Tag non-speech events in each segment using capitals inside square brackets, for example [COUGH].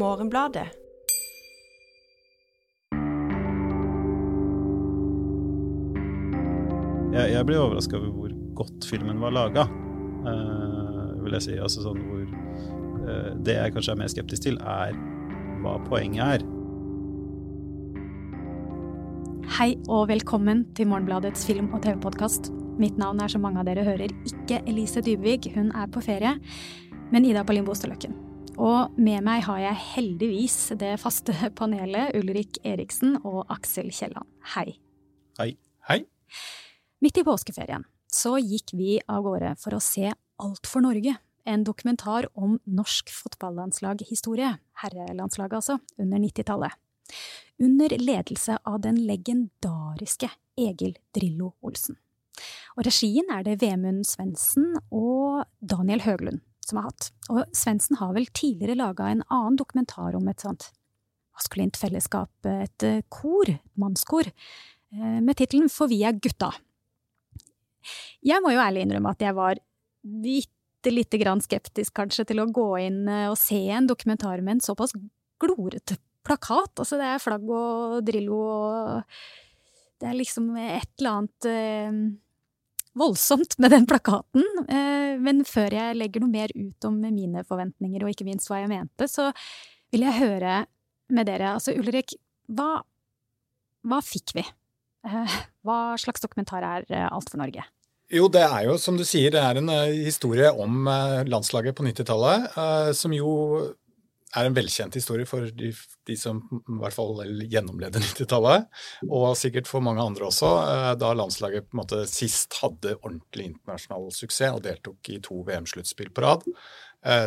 Morgenbladet. Jeg, jeg ble overraska over hvor godt filmen var laga, vil jeg si. Altså sånn hvor uh, Det jeg kanskje er mer skeptisk til, er hva poenget er. Hei og velkommen til Morgenbladets film- og TV-podkast. Mitt navn er, som mange av dere hører, ikke Elise Dybvig, hun er på ferie, men Ida Palin Bostadløkken. Og med meg har jeg heldigvis det faste [LAUGHS] panelet Ulrik Eriksen og Aksel Kielland. Hei. Hei. Hei. Midt i påskeferien så gikk vi av gårde for å se Alt for Norge, en dokumentar om norsk fotballandslaghistorie, herrelandslaget altså, under 90-tallet. Under ledelse av den legendariske Egil Drillo Olsen. Og regien er det Vemund Svendsen og Daniel Høglund som har hatt. Og Svendsen har vel tidligere laga en annen dokumentar om et sånt maskulint fellesskap, et kor, et mannskor, med tittelen For vi er gutta. Jeg må jo ærlig innrømme at jeg var bitte lite grann skeptisk kanskje til å gå inn og se en dokumentar med en såpass glorete plakat. Altså, det er flagg og Drillo og Det er liksom et eller annet eh, voldsomt med den plakaten. Eh, men før jeg legger noe mer ut om mine forventninger, og ikke minst hva jeg mente, så vil jeg høre med dere. Altså, Ulrik, hva, hva fikk vi? Eh, hva slags dokumentar er Alt for Norge? Jo, det er jo som du sier, det er en historie om landslaget på 90-tallet, uh, som jo er en velkjent historie for de, de som i hvert fall gjennomlevde [LAUGHS] 90-tallet, og sikkert for mange andre også, da landslaget på en måte sist hadde ordentlig internasjonal suksess og deltok i to VM-sluttspill på rad,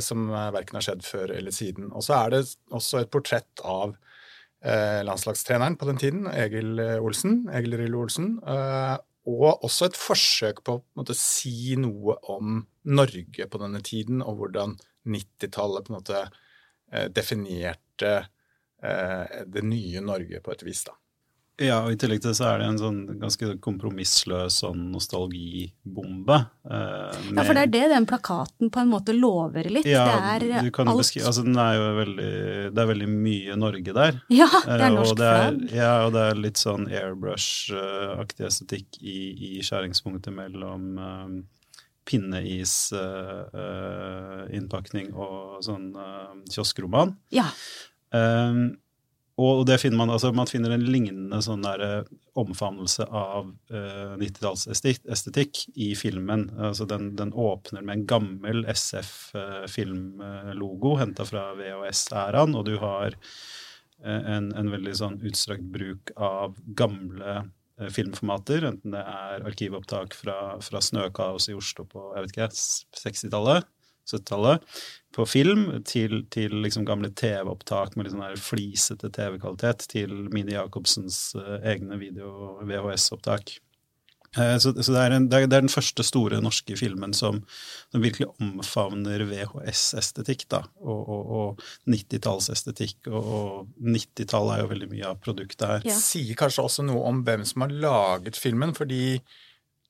som verken har skjedd før eller siden. Og så er det også et portrett av landslagstreneren på den tiden, Egil Olsen, Egil Rillo Olsen, og også et forsøk på å si noe om Norge på denne tiden, og hvordan 90-tallet på en måte eh, definerte eh, det nye Norge på et vis. da. Ja, og i tillegg til det så er det en sånn ganske kompromissløs sånn nostalgibombe. Eh, ja, for det er det den plakaten på en måte lover litt. Ja, det er du kan alt. Beskrive, altså den er jo veldig, Det er veldig mye Norge der. [LAUGHS] Ja, det er norsk flagg. Ja, og det er litt sånn airbrush-aktig estetikk i, i skjæringspunktet mellom um, pinnisinnpakning uh, uh, og sånn uh, kioskroman. Ja. Um, og det finner man, altså man finner en lignende sånn der, eh, omfavnelse av uh, 90-tallsestetikk i filmen. Altså den, den, åpner med en gammel SF-filmlogo henta fra VHS-æraen, og du har uh, en, en, veldig sånn utstrakt bruk av gamle filmformater, enten det er arkivopptak fra, fra Snøkaos i Oslo på jeg vet ikke, 60-tallet, 70-tallet, på film, til, til liksom gamle TV-opptak med litt sånn flisete TV-kvalitet, til Mini Jacobsens uh, egne video-VHS-opptak. Uh, så, så det, er en, det, er, det, er den første store norske filmen som, som virkelig omfavner VHS-estetikk, da, og, og, og 90-tallsestetikk. Og, og 90-tallet er jo veldig mye av produktet her. Ja. Sier kanskje også noe om hvem som har laget filmen, fordi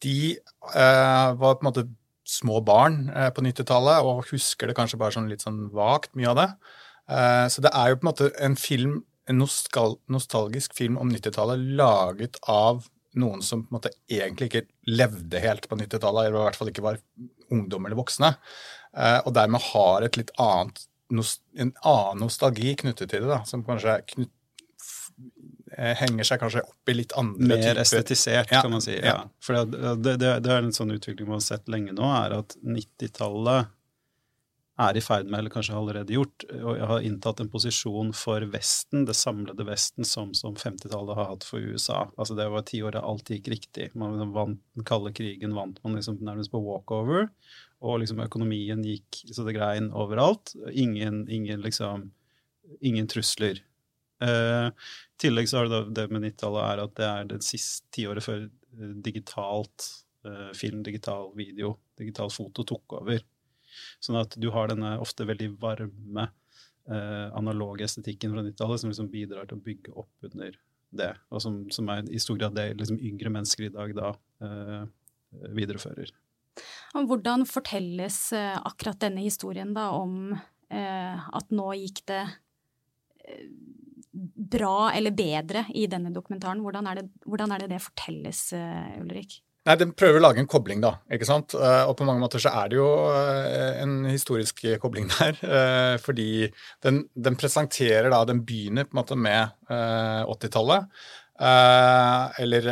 de eh, var på en måte små barn eh, på 90-tallet og husker det kanskje bare sånn litt sånn vagt, mye av det. Eh, så det er jo på en måte en film, en nostalgisk film om 90-tallet laget av noen som på en måte egentlig ikke levde helt på 90-tallet, eller i hvert fall ikke var ungdom eller voksne, eh, og dermed har et litt annet en annen nostalgi knyttet til det, da, som kanskje knytt, Eh, henger seg kanskje opp i litt andre Mer typer. estetisert, ja. kan man si. Ja. For det, det, det, er en sånn utvikling man har sett lenge nå, er at 90-tallet er i ferd med, eller kanskje allerede gjort, og har inntatt en posisjon for Vesten, det samlede Vesten, som, som 50-tallet har hatt for USA. Altså Det var tiåret alt gikk riktig. Man vant Den kalde krigen vant man liksom nærmest på walkover, og liksom økonomien gikk så det grein overalt. Ingen, ingen liksom Ingen trusler. Eh, I tillegg så er det det med 90-tallet er at det er det siste tiåret før eh, digitalt eh, film, digital video, digital foto tok over. Sånn at du har denne ofte veldig varme eh, analoge estetikken fra 90-tallet som liksom bidrar til å bygge opp under det, og som, som er i stor grad det liksom yngre mennesker i dag da eh, viderefører. Hvordan fortelles akkurat denne historien da om eh, at nå gikk det bra eller bedre i denne dokumentaren? Hvordan er det hvordan er det, det fortelles, Ulrik? Nei, Den prøver å lage en kobling, da. ikke sant? Og på mange måter så er det jo en historisk kobling der. Fordi den, den presenterer da Den begynner på en måte med 80-tallet. Eller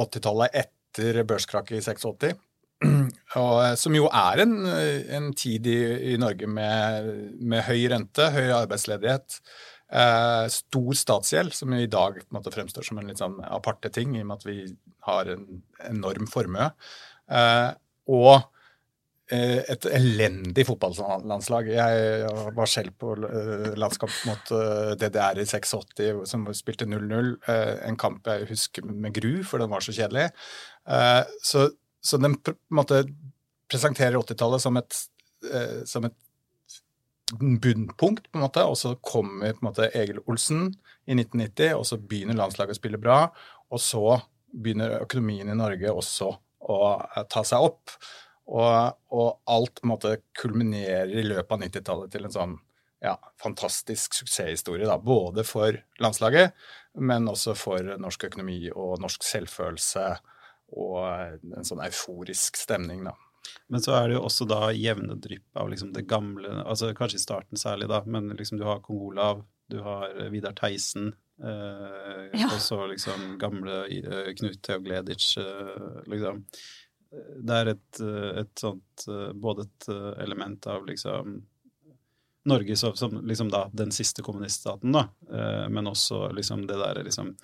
80-tallet etter børskrakket i 86. [CLEARS THROAT] Og, eh, som jo er en, en tid i, i Norge med, med, høy rente, høy arbeidsledighet, eh, stor statsgjeld, som i dag på en måte fremstår som en litt sånn aparte ting, i og med at vi har en enorm formue. Eh, og eh, et elendig fotballandslag. Jeg var selv på eh, landskamp mot DDR i 86, som spilte 0-0. En kamp jeg husker med gru, for den var så kjedelig. Så så den måte presenterer 80-tallet som, eh, som, et bunnpunkt, på en måte, og så kommer på en måte Egil Olsen i 1990, og så begynner landslaget å spille bra, og så begynner økonomien i Norge også å eh, ta seg opp. Og, og alt på en måte kulminerer i løpet av 90-tallet til en sånn ja, fantastisk suksesshistorie. Da. Både for landslaget, men også for norsk økonomi og norsk selvfølelse og en sånn euforisk stemning, da. Men så er det jo også da jevne drypp av liksom det gamle altså Kanskje i starten særlig, da, men liksom du har Kong Olav, du har Vidar Theisen, Uh, ja. og så liksom gamle eh, Knut Theogledic, eh, liksom. Det er et, et, sånt Både et element av liksom Norge som, som liksom da den siste kommuniststaten, da, eh, men også liksom det derre liksom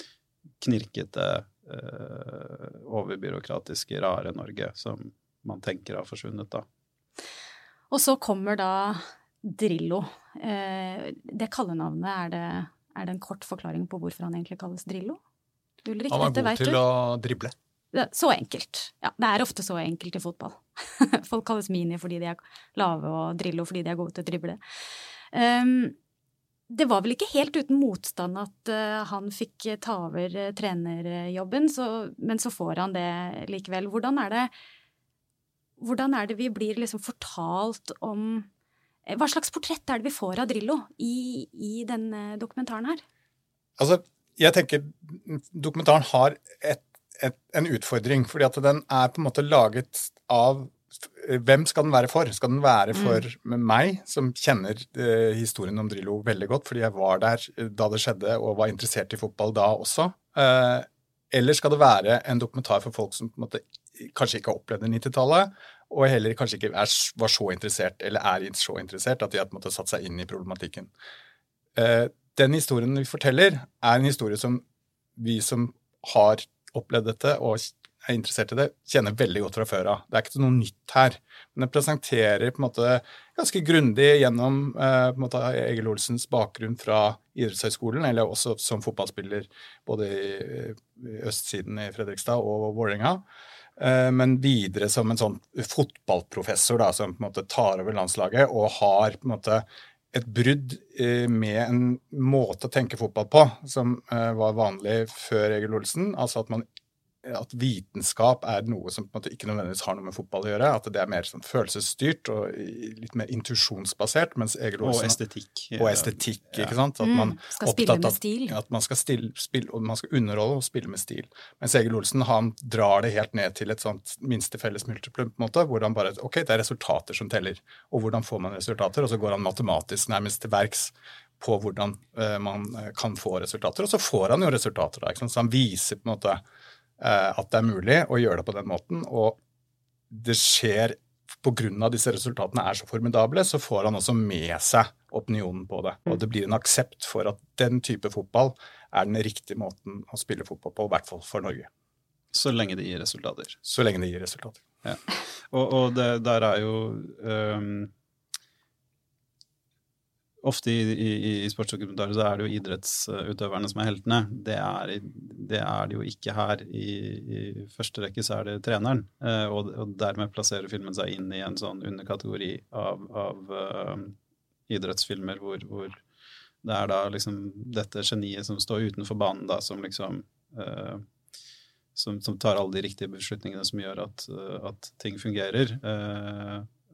knirkete Eh, overbyråkratiske, rare Norge som man tenker har forsvunnet, da. Og så kommer da Drillo. Eh, det kallenavnet, er det, er det en kort forklaring på hvorfor han egentlig kalles Drillo? Ulrik, han var god til å drible. Så enkelt. Ja, det er ofte så enkelt i fotball. [LAUGHS] Folk kalles Mini fordi de er lave, og Drillo fordi de er gode til å drible. Um, det var vel ikke helt uten motstand at uh, han fikk ta over uh, trenerjobben, så, men så får han det likevel. Hvordan er det, hvordan er det vi blir liksom fortalt om Hva slags portrett er det vi får av Drillo i, i denne dokumentaren her? Altså, jeg tenker dokumentaren har et, et, en utfordring, fordi at den er på en måte laget av hvem skal den være for? Skal den være for mm. meg, som kjenner eh, historien om Drillo veldig godt, fordi jeg var der eh, da det skjedde og var interessert i fotball da også? Eh, eller skal det være en dokumentar for folk som på en måte kanskje ikke har opplevd 90-tallet, og heller kanskje ikke er, var så interessert, eller er så interessert, at de har måte satt seg inn i problematikken? Eh, den historien vi forteller, er en historie som vi som har opplevd dette og er interessert i det, kjenner veldig godt fra før av. Det er ikke noe nytt her. Men det presenterer på en måte ganske grundig gjennom eh, på en måte Egil Olsens bakgrunn fra idrettshøyskolen, eller også som fotballspiller både i østsiden i Fredrikstad og Vålerenga. Eh, men videre som en sånn fotballprofessor da, som på en måte tar over landslaget og har på en måte et brudd eh, med en måte å tenke fotball på som eh, var vanlig før Egil Olsen. Altså at man at vitenskap er noe som på en måte ikke nødvendigvis har noe med fotball å gjøre. At det er mer sånn følelsesstyrt og litt mer intuisjonsbasert. mens Egil Olsen, Og estetikk. Og estetikk, ja. ikke sant? At man mm, skal spille med stil. At man skal, stille, spille, og man skal underholde og spille med stil. Mens Egil Olsen han drar det helt ned til et sånt minste felles multiplum, på en måte, hvor han bare Ok, det er resultater som teller. Og hvordan får man resultater? Og så går han matematisk nærmest til verks på hvordan uh, man eh, kan få resultater. Og så får han jo resultater, da. ikke sant? Så han viser på en måte at det er mulig å gjøre det på den måten. Og det skjer pga. disse resultatene er så formidable, så får han også med seg opinionen på det. Og det blir en aksept for at den type fotball er den riktige måten å spille fotball på, i hvert fall for Norge. Så lenge det gir resultater. Så lenge det gir resultater. Ja. Og, og det, der er jo um, Ofte i, i, i sportsdokumentarer så er det jo idrettsutøverne som er heltene. Det er, det er det jo ikke her. I, I, første rekke så er det treneren. Eh, og, og, dermed plasserer filmen seg inn i en sånn underkategori av, av uh, idrettsfilmer hvor, hvor, det er da liksom dette geniet som står utenfor banen, da, som liksom uh, som, som, tar alle de riktige beslutningene som gjør at, uh, at ting fungerer.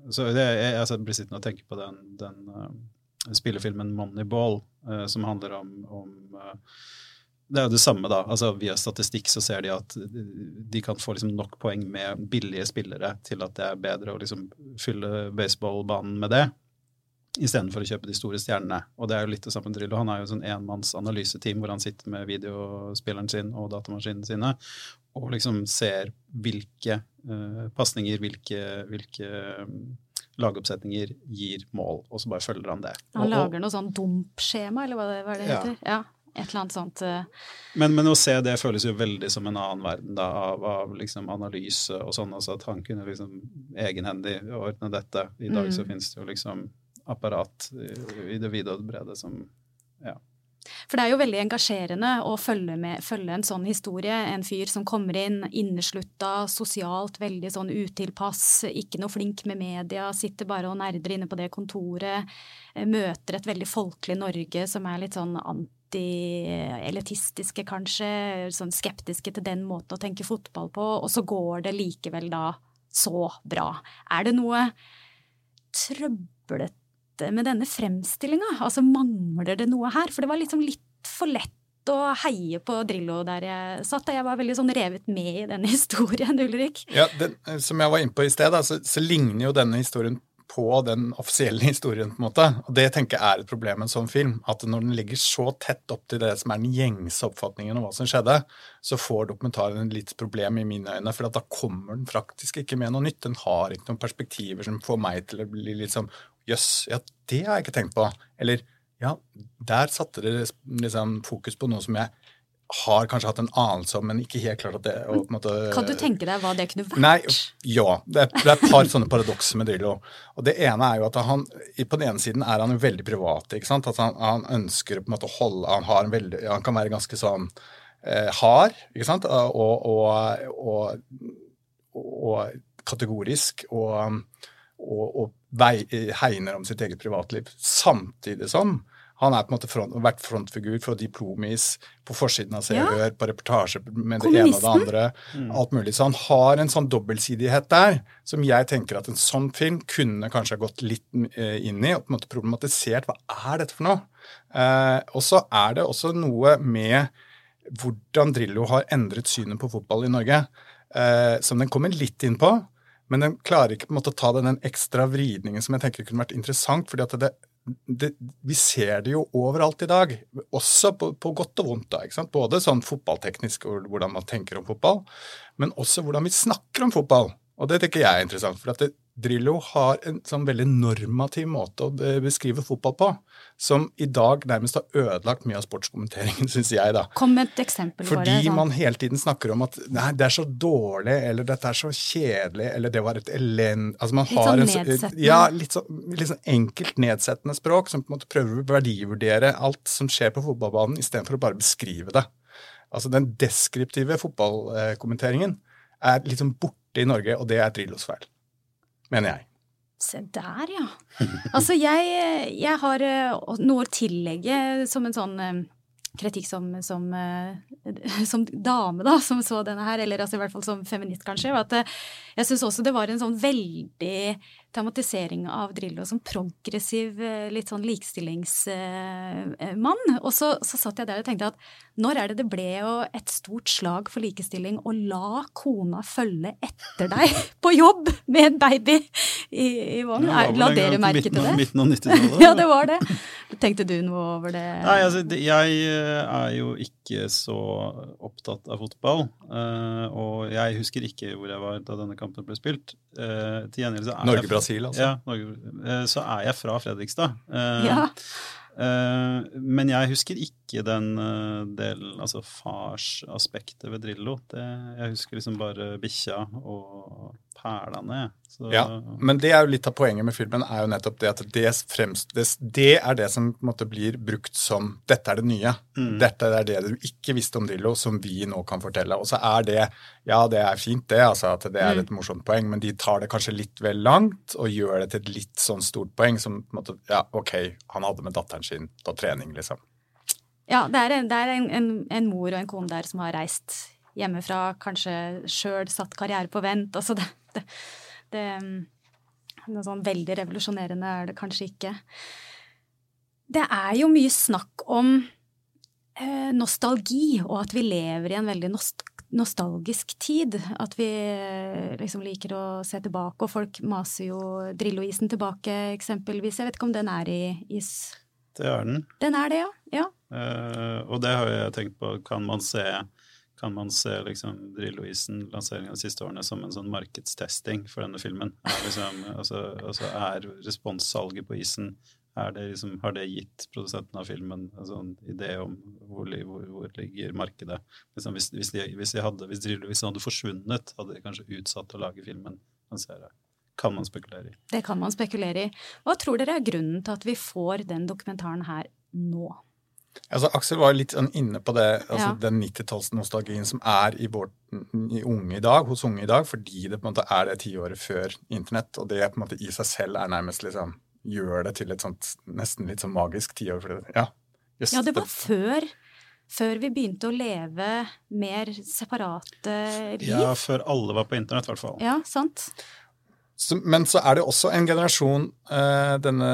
så det, jeg, jeg, blir sittende og tenke på den, den spillefilmen Moneyball, uh, som handler om, om uh, det er jo det samme, da. Altså, via statistikk så ser de at de kan få liksom nok poeng med billige spillere til at det er bedre å liksom fylle baseballbanen med det, istedenfor å kjøpe de store stjernene. Og det er jo litt det samme Drillo. Han er jo sånn enmanns analyseteam hvor han sitter med videospilleren sin og datamaskinene sine og liksom ser hvilke uh, pasninger, hvilke, hvilke lagoppsetninger gir mål, og så bare følger han det. Han lager noe sånn dumpskjema, eller hva det, hva det heter? Ja. Et eller annet sånt. Uh... Men, men, å se det føles jo veldig som en annen verden da, av, av liksom analyse og sånn. altså At han kunne liksom egenhendig ordne dette. I dag mm. så finnes det jo liksom apparat i, i det vide og brede som ja. For det er jo veldig engasjerende å følge, med, følge, en sånn historie. En fyr som kommer inn inneslutta, sosialt veldig sånn utilpass, ikke noe flink med media, sitter bare og nerder inne på det kontoret. Eh, møter et veldig folkelig Norge som er litt sånn anti-elitistiske, kanskje. Sånn skeptiske til den måten å tenke fotball på. Og så går det likevel da så bra. Er det noe trøblete med denne fremstillinga? Altså mangler det noe her? For det var liksom litt for lett å heie på Drillo der jeg satt. Jeg var veldig sånn revet med i denne [LAUGHS] historien, Ulrik. Ja, den, Som jeg var inne på i sted, så, så, ligner jo denne historien på den offisielle [LAUGHS] historien. på en måte. Og Det tenker jeg er et problem med en sånn film. At når den ligger så tett opp til det som er den gjengse oppfatningen av hva som skjedde, så får dokumentaren et litt problem i mine øyne. For da kommer den faktisk ikke med noe nytt. Den har ikke noen perspektiver som får meg til å bli litt sånn Jøss, ja, det har jeg ikke tenkt på. Eller ja, der satte dere liksom fokus på noe som jeg har kanskje hatt en anelse om, men ikke helt klart at det og, måte, Kan du tenke deg hva det kunne vært? Nei, ja. Det er, det er et par sånne paradokser med Drillo. Og Det ene er jo at han på den ene siden er han jo veldig privat. ikke sant? At han, han ønsker på en måte å holde Han, har en veldig, han kan være ganske sånn eh, hard ikke sant? Og, og, og kategorisk og, og vei, hegner om sitt eget privatliv. Samtidig som han er på en måte front, vært frontfigur for Diplomis på forsiden av Se og Hør, på reportasje med det ene og det andre. Mm. alt mulig. Så han har en sånn dobbeltsidighet der som jeg tenker at en sånn film kunne kanskje ha gått litt eh, inn i og på en måte problematisert. Hva er dette for noe? Eh, og så er det også noe med hvordan Drillo har endret synet på fotball i Norge, eh, som den kommer litt inn på. Men den klarer ikke på en måte å ta den, ekstra vridningen som jeg tenker kunne vært interessant. fordi at det, det, vi ser det jo overalt i dag, også på, på godt og vondt. da, ikke sant? Både sånn fotballteknisk hvordan man tenker om fotball, men også hvordan vi snakker om fotball. Og det tenker jeg er interessant. for at det, Drillo har en sånn veldig normativ måte å beskrive fotball på, som i dag nærmest har ødelagt mye av sportskommenteringen, [LAUGHS] syns jeg. da. Kom med et eksempel Fordi det, Fordi man hele tiden snakker om at nei, det er så dårlig, eller dette er så kjedelig, eller det var et elend... Altså litt sånn nedsettende? Ja, litt sånn, litt sånn, enkelt nedsettende språk som på en måte prøver å verdivurdere alt som skjer på fotballbanen, istedenfor å bare beskrive det. Altså Den deskriptive fotballkommenteringen er litt sånn borte i Norge, og det er Drillos feil mener jeg. Se der, ja. Altså, jeg, jeg har eh, noe å tillegge som en sånn eh, kritikk som, som, eh, som, dame, da, som så denne her, eller altså i hvert fall som feminist, kanskje. at Jeg syns også det var en sånn veldig tematisering av Drillo som progressiv, litt sånn likestillingsmann. Og så, så, satt jeg der og tenkte at når er det det ble jo et stort slag for likestilling å la kona følge etter deg [LAUGHS] på jobb med en baby i, i vogn? Ja, la dere merke til det? Midten av [LAUGHS] 90-tallet. ja, det var det. Tenkte du noe over det? Nei, altså, jeg eh, er jo ikke så opptatt av fotball. Eh, og jeg husker ikke hvor jeg var da denne kampen ble spilt. Til gjengjeld så er Norge, jeg Brasil, altså? Ja, Norge, så er jeg fra Fredrikstad. Eh, ja. Eh, men jeg husker ikke den delen, altså farsaspektet ved Drillo. Det, jeg husker liksom bare bikkja og perlene. Så... Ja, men det er jo litt av poenget med filmen, er jo nettopp det at det, fremst, det, det er det som på en måte blir brukt som dette er det nye. Mm. Dette er det du ikke visste om Drillo, som vi nå kan fortelle. Og så er det ja, det er fint det, altså at det er mm. et morsomt poeng, men de tar det kanskje litt vel langt og gjør det til et litt sånn stort poeng som på en måte, ja, ok, han hadde med datteren sin på trening, liksom. Ja, det er, en, det er en, en, en mor og en kone der som har reist hjemmefra, kanskje sjøl satt karriere på vent. altså det det, det, Noe sånn veldig revolusjonerende er det kanskje ikke. Det er jo mye snakk om eh, nostalgi, og at vi lever i en veldig nost nostalgisk tid. At vi eh, liksom liker å se tilbake, og folk maser jo Drillo-isen tilbake, eksempelvis. Jeg vet ikke om den er i is... Det er den. Den er det, ja. ja. Uh, og det har jeg tenkt på. Kan man se, kan man se liksom Drillo-isen, lanseringen de siste årene, som en sånn markedstesting for denne filmen? Er, liksom, [LAUGHS] altså, altså er responssalget på isen det liksom, har det gitt produsenten av filmen en sånn idé om hvor, hvor, hvor ligger markedet? Liksom, hvis, hvis, de, hvis, de hadde, hvis, Drillo hvis de hadde forsvunnet, hadde de kanskje utsatt å lage filmen? Kan man spekulere i. Det kan man spekulere i. Hva tror dere er grunnen til at vi får den dokumentaren her nå? Altså, Aksel var litt sånn inne på det, altså ja. den 90-tallsnostalgien som er i, vår, i, unge i dag, hos unge i dag, fordi det på en måte er det tiåret før internett, og det på en måte i seg selv er nærmest liksom gjør det til et sånt nesten litt sånn magisk tiår. Ja, just, ja, det var før, før vi begynte å leve mer separate liv. Ja, før alle var på internett, i hvert fall. Ja, sant. Så, men så er det også en generasjon, uh, denne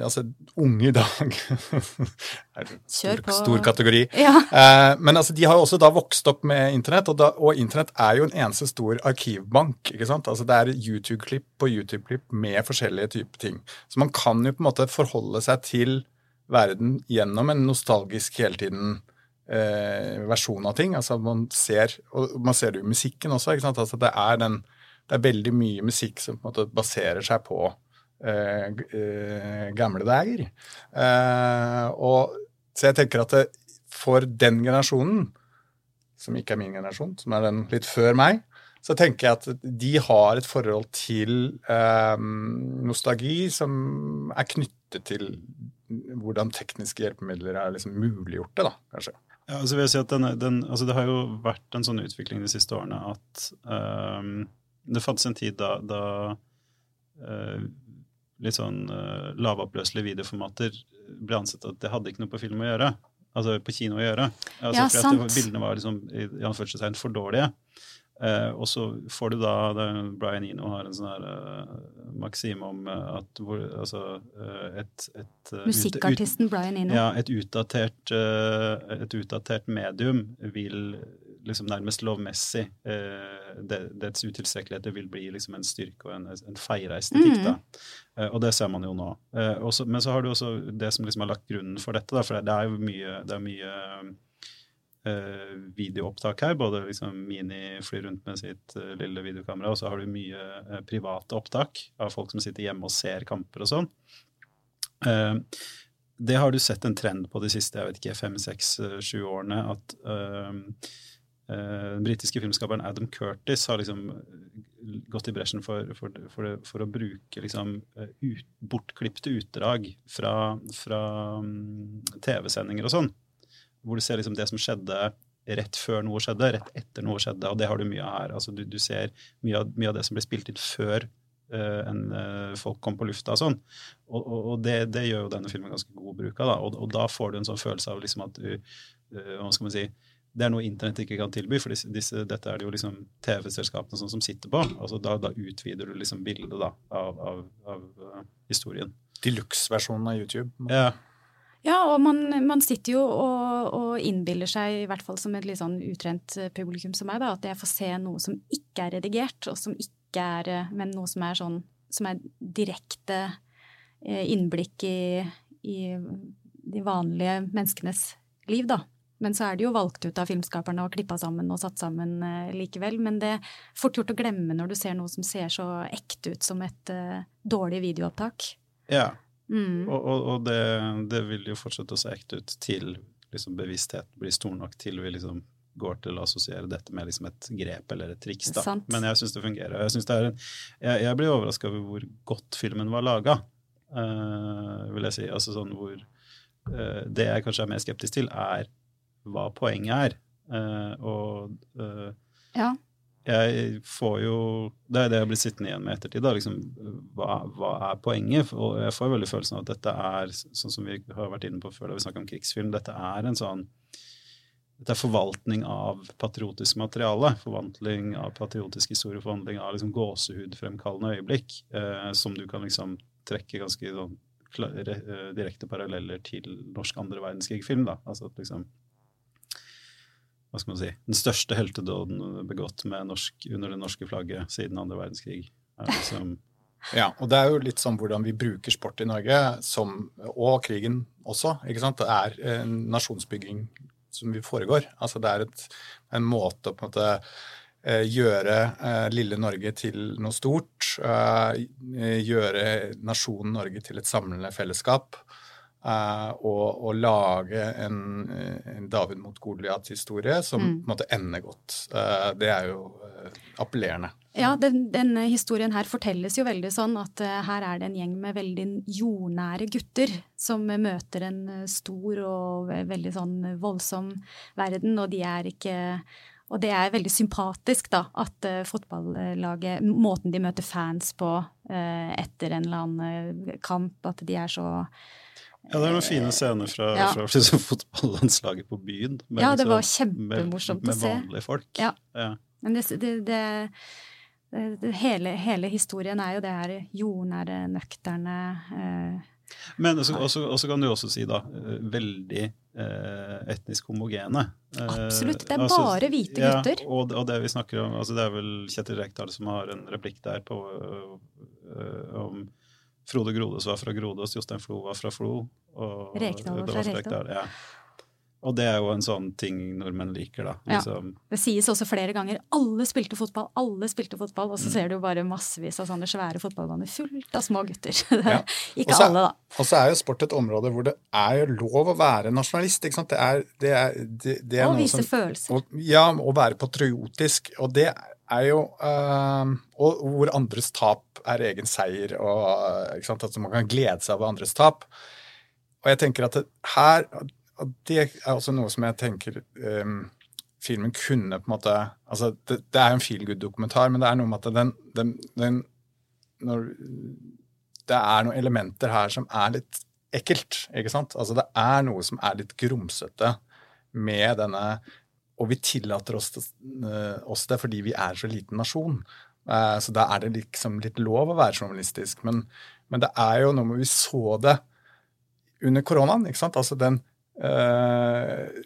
altså unge i dag [LAUGHS] stor, stor, kategori. Ja. Uh, men altså, de har jo også da vokst opp med internett, og, da, og internett er jo en eneste stor arkivbank. ikke sant? Altså Det er YouTube-klipp på YouTube-klipp med forskjellige typer ting. Så man kan jo på en måte forholde seg til verden gjennom en nostalgisk hele tiden uh, versjon av ting. Altså Man ser og man ser det jo i musikken også. ikke sant? Altså Det er den det er veldig mye musikk som på en måte baserer seg på eh, eh, gamle dager. Eh, og, så jeg tenker at det, for den generasjonen, som ikke er min generasjon, som er den litt før meg, så tenker jeg at de har et forhold til eh, nostalgi som er knyttet til hvordan tekniske hjelpemidler er liksom muliggjort det, da, kanskje. Ja, altså vil jeg si at den, den, altså Det har jo vært en sånn utvikling de siste årene at um, det fantes en tid da, da uh, litt sånn uh, lavoppløselige videoformater ble ansett at det hadde ikke noe på film å gjøre. Altså på kino å gjøre. Altså, ja, sant. Var, bildene var liksom, i, i for dårlige. Uh, og så får du da Brian Eno har en sånn her uh, maksim om uh, at hvor, altså, et, et Musikkartisten ut, Brian Eno. Ja, et utdatert, et utdatert medium vil liksom nærmest lovmessig eh, det, dets utilstrekkeligheter vil bli liksom en styrke og en, en estetikk. Mm. Eh, og det ser man jo nå. Eh, også, men så har du også det som liksom har lagt grunnen for dette. da, For det, er jo mye, det er mye eh, videoopptak her. Både liksom Mini flyr rundt med sitt uh, lille videokamera, og så har du mye uh, private opptak av folk som sitter hjemme og ser kamper og sånn. Det har du sett en trend på de siste jeg vet ikke, fem, seks, sju årene. at Eh, den britiske filmskaperen Adam Curtis har liksom eh, gått i bresjen for, for, for, for å bruke liksom eh, ut, bortklipte utdrag fra, fra um, TV-sendinger og sånn. Hvor du ser liksom det som skjedde rett før noe skjedde, rett etter noe skjedde. Og det har du mye av her. Altså, du, du ser mye av, mye av, det som ble spilt inn før uh, en, uh, folk kom på lufta og sånn. Og, og, og det, det, gjør jo denne filmen ganske god bruk av. Da. Og, og, da får du en sånn følelse av liksom at du uh, Hva skal man si det er noe internett ikke kan tilby, for disse, disse, dette er det jo liksom TV-selskapene som sitter på. Altså da, da, utvider du liksom bildet da, av, av, av uh, historien. Deluxe-versjonen av YouTube. Ja. Ja, og man, man sitter jo og, og, innbiller seg, i hvert fall som et litt sånn utrent uh, publikum som meg, da, at jeg får se noe som ikke er redigert, og som ikke er uh, Men noe som er sånn som er direkte innblikk i, i de vanlige menneskenes liv, da. Men så er det jo valgt ut av filmskaperne og klippa sammen og satt sammen uh, likevel. Men det er fort gjort å glemme når du ser noe som ser så ekte ut som et uh, dårlig videoopptak. Ja, mm. og, og, og det, det, vil jo fortsette å se ekte ut til liksom, bevissthet blir stor nok til vi liksom går til å assosiere dette med liksom et grep eller et triks. Da. Sant. Men jeg syns det fungerer. Jeg, det en, jeg, jeg blir overraska over hvor godt filmen var laga, uh, eh, vil jeg si. Altså sånn hvor Det jeg kanskje er mer skeptisk til, er hva poenget er. Uh, og uh, ja. jeg får jo Det er det jeg blir sittende igjen med ettertid. da, liksom, hva, hva, er poenget? Og jeg får veldig følelsen av at dette er, sånn som vi har vært inne på før da vi snakka om krigsfilm, dette er en sånn dette er forvaltning av patriotisk materiale. Forvandling av patriotisk historie, forvandling av liksom gåsehudfremkallende øyeblikk. Eh, som du kan liksom trekke ganske sånn direkte paralleller til norsk andre verdenskrig-film. da, altså at liksom hva skal man si, Den største heltedåden begått norsk, under det norske flagget siden andre verdenskrig. er liksom [LAUGHS] ja, og det er jo litt sånn hvordan vi bruker sport i Norge, som, og krigen også. ikke sant? Det er en nasjonsbygging som vi foregår. Altså det er et, en måte å på en måte eh, gjøre eh, lille Norge til noe stort. Eh, gjøre nasjonen Norge til et samlende fellesskap. Uh, og, og, lage en, en David mot Goliat-historie som mm. på en måte ender godt. Uh, det er jo uh, appellerende. Ja, den, denne historien her fortelles jo veldig sånn at her er det en gjeng med veldig jordnære gutter som møter en stor og veldig sånn voldsom verden, og de er ikke og det er veldig sympatisk, da, at fotballaget Måten de møter fans på etter en eller annen kamp, at de er så ja, det er noen fine scener fra, ja. fra liksom, [LAUGHS] fotballandslaget på byen. Med, ja, det var liksom, kjempemorsomt med, med å se. Med vanlige folk. Ja. ja. Men det, det, det, det hele, hele, historien er jo det her jordnære, nøkterne eh, Men også kan du også si, da, eh, veldig eh, etnisk homogene. Eh, Absolutt. Det er altså, bare hvite gutter. Ja, og, og, det vi snakker om, altså det er vel Kjetil Rekdal som har en replikk der på, øh, om Frode Grodås var fra Grodås, Jostein Flo var fra Flo. Og Rekdal var fra Rekdal. Ja. Og det er jo en sånn ting nordmenn liker, da. Liksom. Ja. Det sies også flere ganger 'alle spilte fotball', alle spilte fotball, og så mm. ser du bare massevis av sånne svære fotballbaner fullt av små gutter. [LAUGHS] Ja. ikke også, alle, da. Og så er jo sport et område hvor det er jo lov å være nasjonalist. ikke sant? Det er, det er, det, det er og vise som, følelser. Og, ja, å være patriotisk. Og det er jo øh, Og hvor andres tap er egen seier, og ikke sant? at man kan glede seg over andres tap. Og jeg tenker at det, her og Det er også noe som jeg tenker um, filmen kunne på en måte altså Det, det er en feel good-dokumentar, men det er noe med at den, den, den når, Det er noen elementer her som er litt ekkelt. ikke sant? Altså Det er noe som er litt grumsete med denne Og vi tillater oss, uh, oss det fordi vi er så liten nasjon. Uh, så da er det liksom litt lov å være journalistisk. Men, men det er jo noe med Vi så det under koronaen. ikke sant? Altså den eh,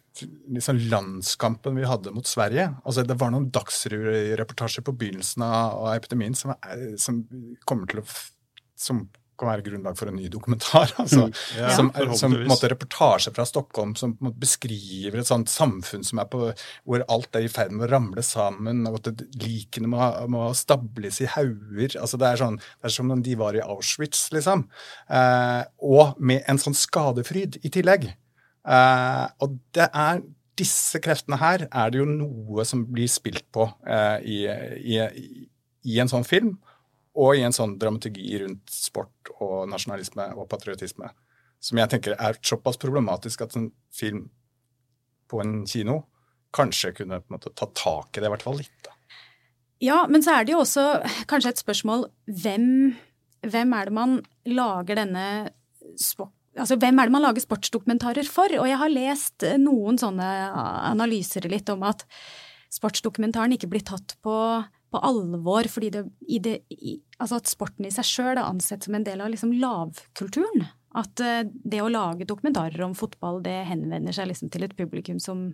liksom landskampen vi hadde mot Sverige. Altså, det var noen dagsreportasjer på begynnelsen av epidemien som, er, som, kommer til å som kan være grunnlag for en ny dokumentar. [LAUGHS] Altså, mm, ja, som, som på en måte reportasje fra Stockholm som på en måte beskriver et sånt samfunn som er på, hvor alt er i ferd med å ramle sammen, og at likene må, må, stables i hauger. Altså, det, er sånn, det er som om de var i Auschwitz, liksom. Eh, og med en sånn skadefryd i tillegg. Eh, og det er disse kreftene her er det jo noe som blir spilt på eh, i, i, i, en sånn film, og i en sånn dramaturgi rundt sport og nasjonalisme og patriotisme, som jeg tenker er såpass problematisk at en film på en kino kanskje kunne på en måte ta tak i det, i hvert fall litt. Da. Ja, men så er det jo også kanskje et spørsmål hvem, hvem er det man lager denne sport Altså, hvem er det man lager sportsdokumentarer for? Og jeg har lest noen sånne analyser litt om at sportsdokumentaren ikke blir tatt på, på alvor fordi det, det, i, altså at sporten i seg sjøl er ansett som en del av liksom lavkulturen. At uh, det å lage dokumentarer om fotball, det henvender seg liksom til et publikum som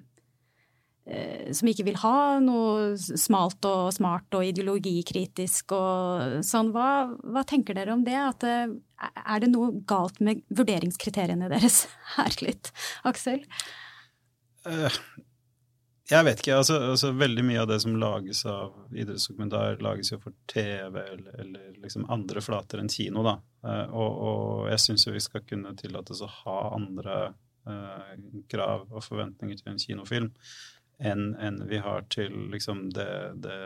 Eh, som ikke vil ha noe smalt og smart og ideologikritisk og sånn. Hva, hva tenker dere om det? At, eh, er det noe galt med vurderingskriteriene deres [LAUGHS] her litt, Aksel? Uh, jeg vet ikke. Altså, altså, veldig mye av det som lages av idrettsdokumentar, lages jo for TV eller, eller liksom andre flater enn kino, da. Uh, og, og, jeg syns vi skal kunne tillates å ha andre uh, krav og forventninger til en kinofilm enn en vi har til liksom det, det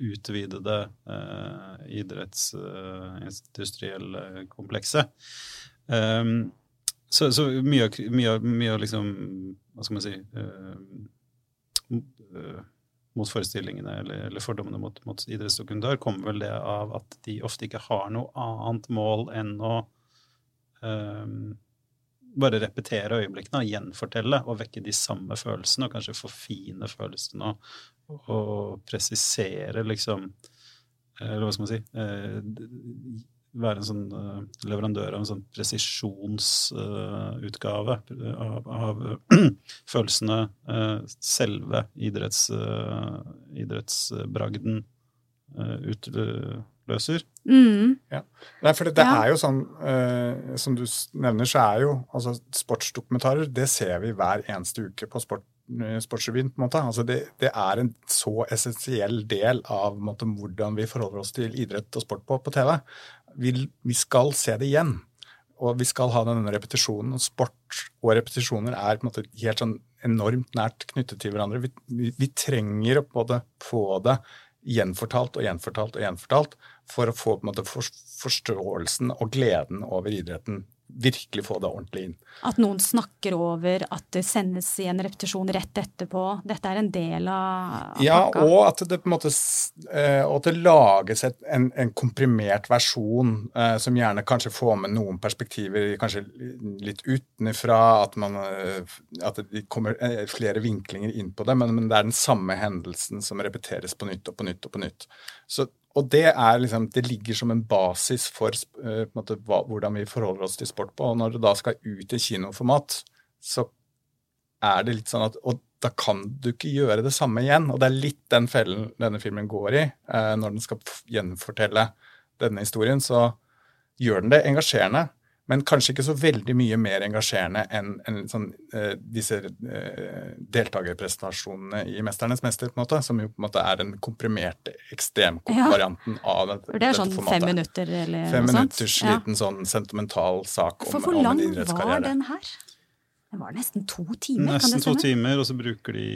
utvidede uh, idrettsindustrielle uh, komplekset. Um, så, så, mye av liksom Hva skal man si uh, Motforestillingene eller, eller, fordommene mot, mot idrettsdokumentar kommer vel det av at de ofte ikke har noe annet mål enn å um, bare repetere øyeblikkene og gjenfortelle og vekke de samme følelsene, og kanskje forfine følelsene og, og presisere, liksom Eller hva skal man si eh, være en sånn uh, leverandør av en sånn presisjonsutgave uh, av, av [CLEARS THROAT] følelsene selve idretts, idrettsbragden utløser. Mm. Ja. Nei, for det, det ja. er jo sånn, som du nevner, så er jo altså sportsdokumentarer Det ser vi hver eneste uke på sport Sportsrevyen. på en måte. Altså det, det, er en så essensiell del av måte, hvordan vi forholder oss til idrett og sport på, på TV. Vi, vi, skal se det igjen. Og vi skal ha denne repetisjonen. og Sport og repetisjoner er på en måte helt sånn enormt nært knyttet til hverandre. Vi, vi, vi trenger å både få det gjenfortalt og gjenfortalt og gjenfortalt for å få måte, forståelsen og gleden over idretten virkelig få det ordentlig inn. At noen snakker over, at det sendes i en repetisjon rett etterpå. Dette er en del av ja, pakka. Og at det på en måte og at det lages et, en, en, komprimert versjon eh, som gjerne kanskje får med noen perspektiver kanskje litt utenfra, at, man, eh, at det kommer eh, flere vinklinger inn på det, men, men det er den samme hendelsen som repeteres på nytt og på nytt og på nytt. Så og det, liksom, det ligger som en basis for uh, en måte, hva, hvordan vi forholder oss til sport på. Og når det da skal ut i kinoformat, så er det litt sånn at Og da kan du ikke gjøre det samme igjen. Og det er litt den fellen denne filmen går i. Uh, når den skal gjenfortelle denne historien, så gjør den det engasjerende men kanskje ikke så veldig mye mer engasjerende enn en sånn, eh, disse eh, deltakerpresentasjonene i 'Mesternes mester', på en måte, som jo på en måte er den komprimerte ekstremvarianten ja. av det, det er sånn formatet. fem minutter eller fem noe sånt? Fem minutters liten sånn sentimental sak om, For hvor lang var den her? Den var nesten to timer, nesten kan det stemme? Nesten to timer, og så bruker de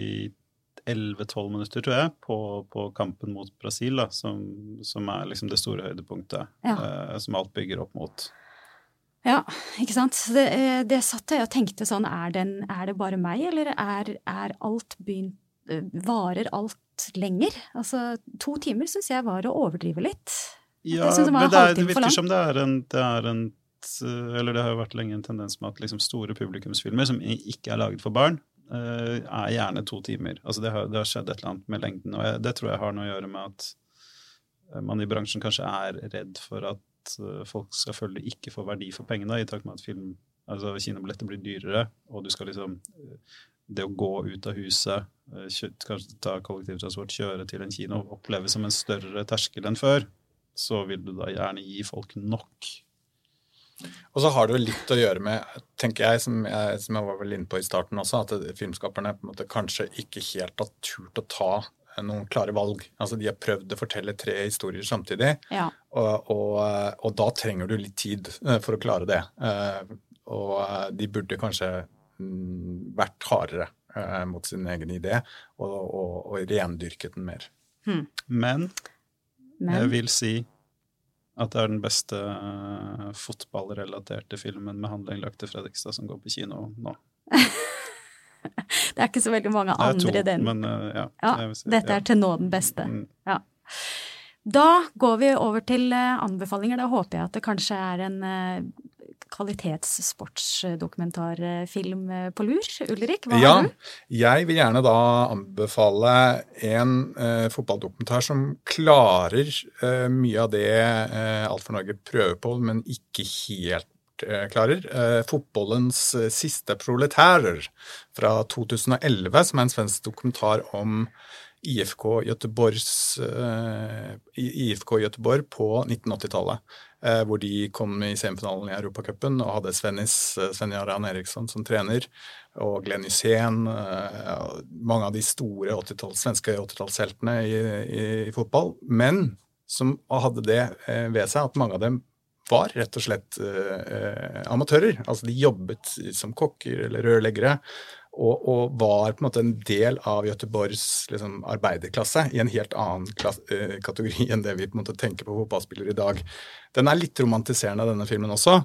11-12 minutter, tror jeg, på, på, kampen mot Brasil, da, som, som, er liksom det store høydepunktet, ja. eh, som alt bygger opp mot. Ja, ikke sant. Det, eh, det satt jeg og tenkte sånn, er, den, er det bare meg, eller er, er, alt begynt eh, Varer alt lenger? Altså, to timer syns jeg var å overdrive litt. Ja, det men det, er, det virker som det er en, det er en eller det har jo vært lenge en tendens med at liksom store publikumsfilmer som ikke er laget for barn, eh, er gjerne to timer. Altså det har, det har skjedd et eller annet med lengden, og jeg, det tror jeg har noe å gjøre med at man i bransjen kanskje er redd for at at eh, folk selvfølgelig ikke får verdi for pengene, i takt med at film, altså kinobilletter blir dyrere, og du skal liksom eh, Det å gå ut av huset, eh, kanskje ta kollektivtransport, kjøre til en kino, oppleves som en større terskel enn før, så vil du da gjerne gi folk nok. Og så har det jo litt å gjøre med, tenker jeg, som jeg, som jeg var vel inne på i starten også, at filmskaperne på en måte kanskje ikke helt har turt å ta noen klare valg. Altså De har prøvd å fortelle tre historier samtidig, ja. og, og, og, da trenger du litt tid eh, for å klare det. Eh, og eh, de burde kanskje mm, vært hardere mot sin egen idé og, og, og rendyrket den mer. Hmm. Men, Men, jeg vil si at det er den beste fotballrelaterte filmen med handling lagt til Fredrikstad som går på kino nå. [LAUGHS] [LAUGHS] det er ikke så veldig mange andre to, den. Men, uh, ja, ja si, dette er til nå den beste. Mm. Ja. Da går vi over til uh, anbefalinger. Da håper jeg at det kanskje er en uh, kvalitetssportsdokumentarfilm på lur. Ulrik, hva ja, har du? Jeg vil gjerne da anbefale en uh, fotballdokumentar som klarer uh, mye av det uh, Alt for Norge prøver på, men ikke helt Eh, klarer. Eh, fotballens eh, siste proletærer fra 2011, som er en svensk dokumentar om IFK, Göteborgs, IFK Göteborg på 1980-tallet. Hvor de kom i semifinalen i Europacupen og hadde Svennis, Sven Jarran Eriksson som trener. Og Glenn Hysén. Mange av de store 80 svenske 80-tallsheltene i, i, i, fotball. Men som hadde det ved seg at mange av dem var rett og slett eh, amatører. Altså de jobbet som kokker eller rørleggere. Og, og, var på en måte en del av Göteborgs liksom, arbeiderklasse i en helt annen klasse, eh, kategori enn det vi på en måte tenker på fotballspillere i dag. Den er litt romantiserende, denne filmen også,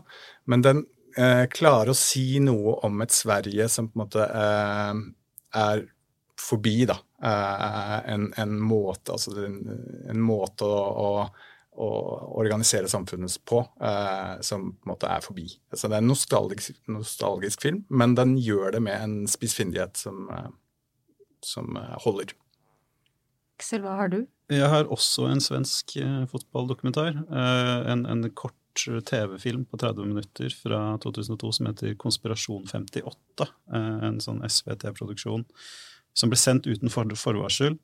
men den eh, klarer å si noe om et Sverige som på en måte eh, er forbi da, eh, en, en, måte, altså en, en måte å, å å organisere samfunnet på, eh, som på en måte er forbi. Så det er en nostalgisk, nostalgisk film, men den gjør det med en spissfindighet som, eh, som eh, holder. Aksel, hva har du? Jeg har også en svensk eh, fotballdokumentar. Eh, en, en, kort kort TV-film på 30 minutter fra 2002 som heter Konspirasjon 58. En sånn SVT-produksjon som ble sendt uten forvarsel,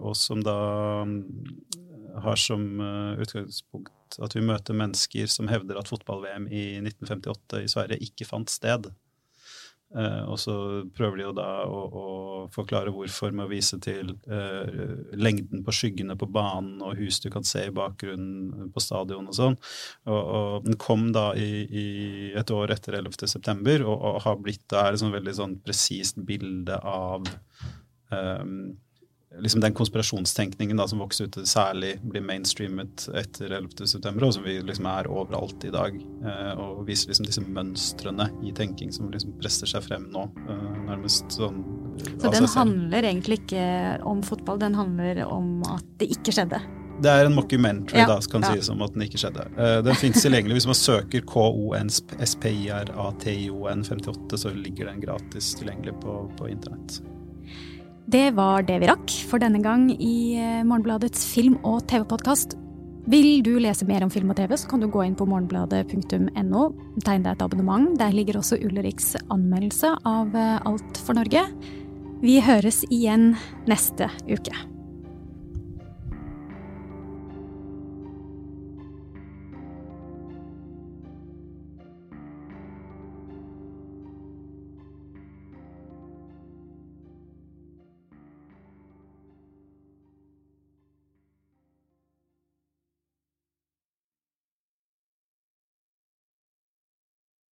og som da har som utgangspunkt at vi møter mennesker som hevder at fotball-VM i 1958 i Sverige ikke fant sted. Uh, og så prøver de jo da å, å, forklare hvorfor med å vise til uh, lengden på skyggene på banen og hus du kan se i bakgrunnen på stadion og sånn. Og, og, Den kom da i, i et år etter 11.9. Og, og har blitt da et sånn veldig sånn presist bilde av um, liksom den konspirasjonstenkningen da, som vokser ut, særlig blir mainstreamet etter 11.9., og som vi liksom er overalt i dag. Eh, og viser liksom disse mønstrene i tenking som liksom presser seg frem nå. Eh, nærmest sånn Så den handler egentlig ikke om fotball, den handler om at det ikke skjedde? Det er en mockumentary, ja, da, kan ja. sies om at den ikke skjedde. Eh, den fins tilgjengelig. Hvis man søker KONSPIRATION 58, så ligger den gratis tilgjengelig på, på internett. Det var det vi rakk for denne gang i eh, Morgenbladets film- og TV-podkast. Vil du lese mer om film og TV, så kan du gå inn på morgenbladet.no. Tegn deg et abonnement. Der ligger også Ulriks anmeldelse av eh, Alt for Norge. Vi høres igjen neste uke.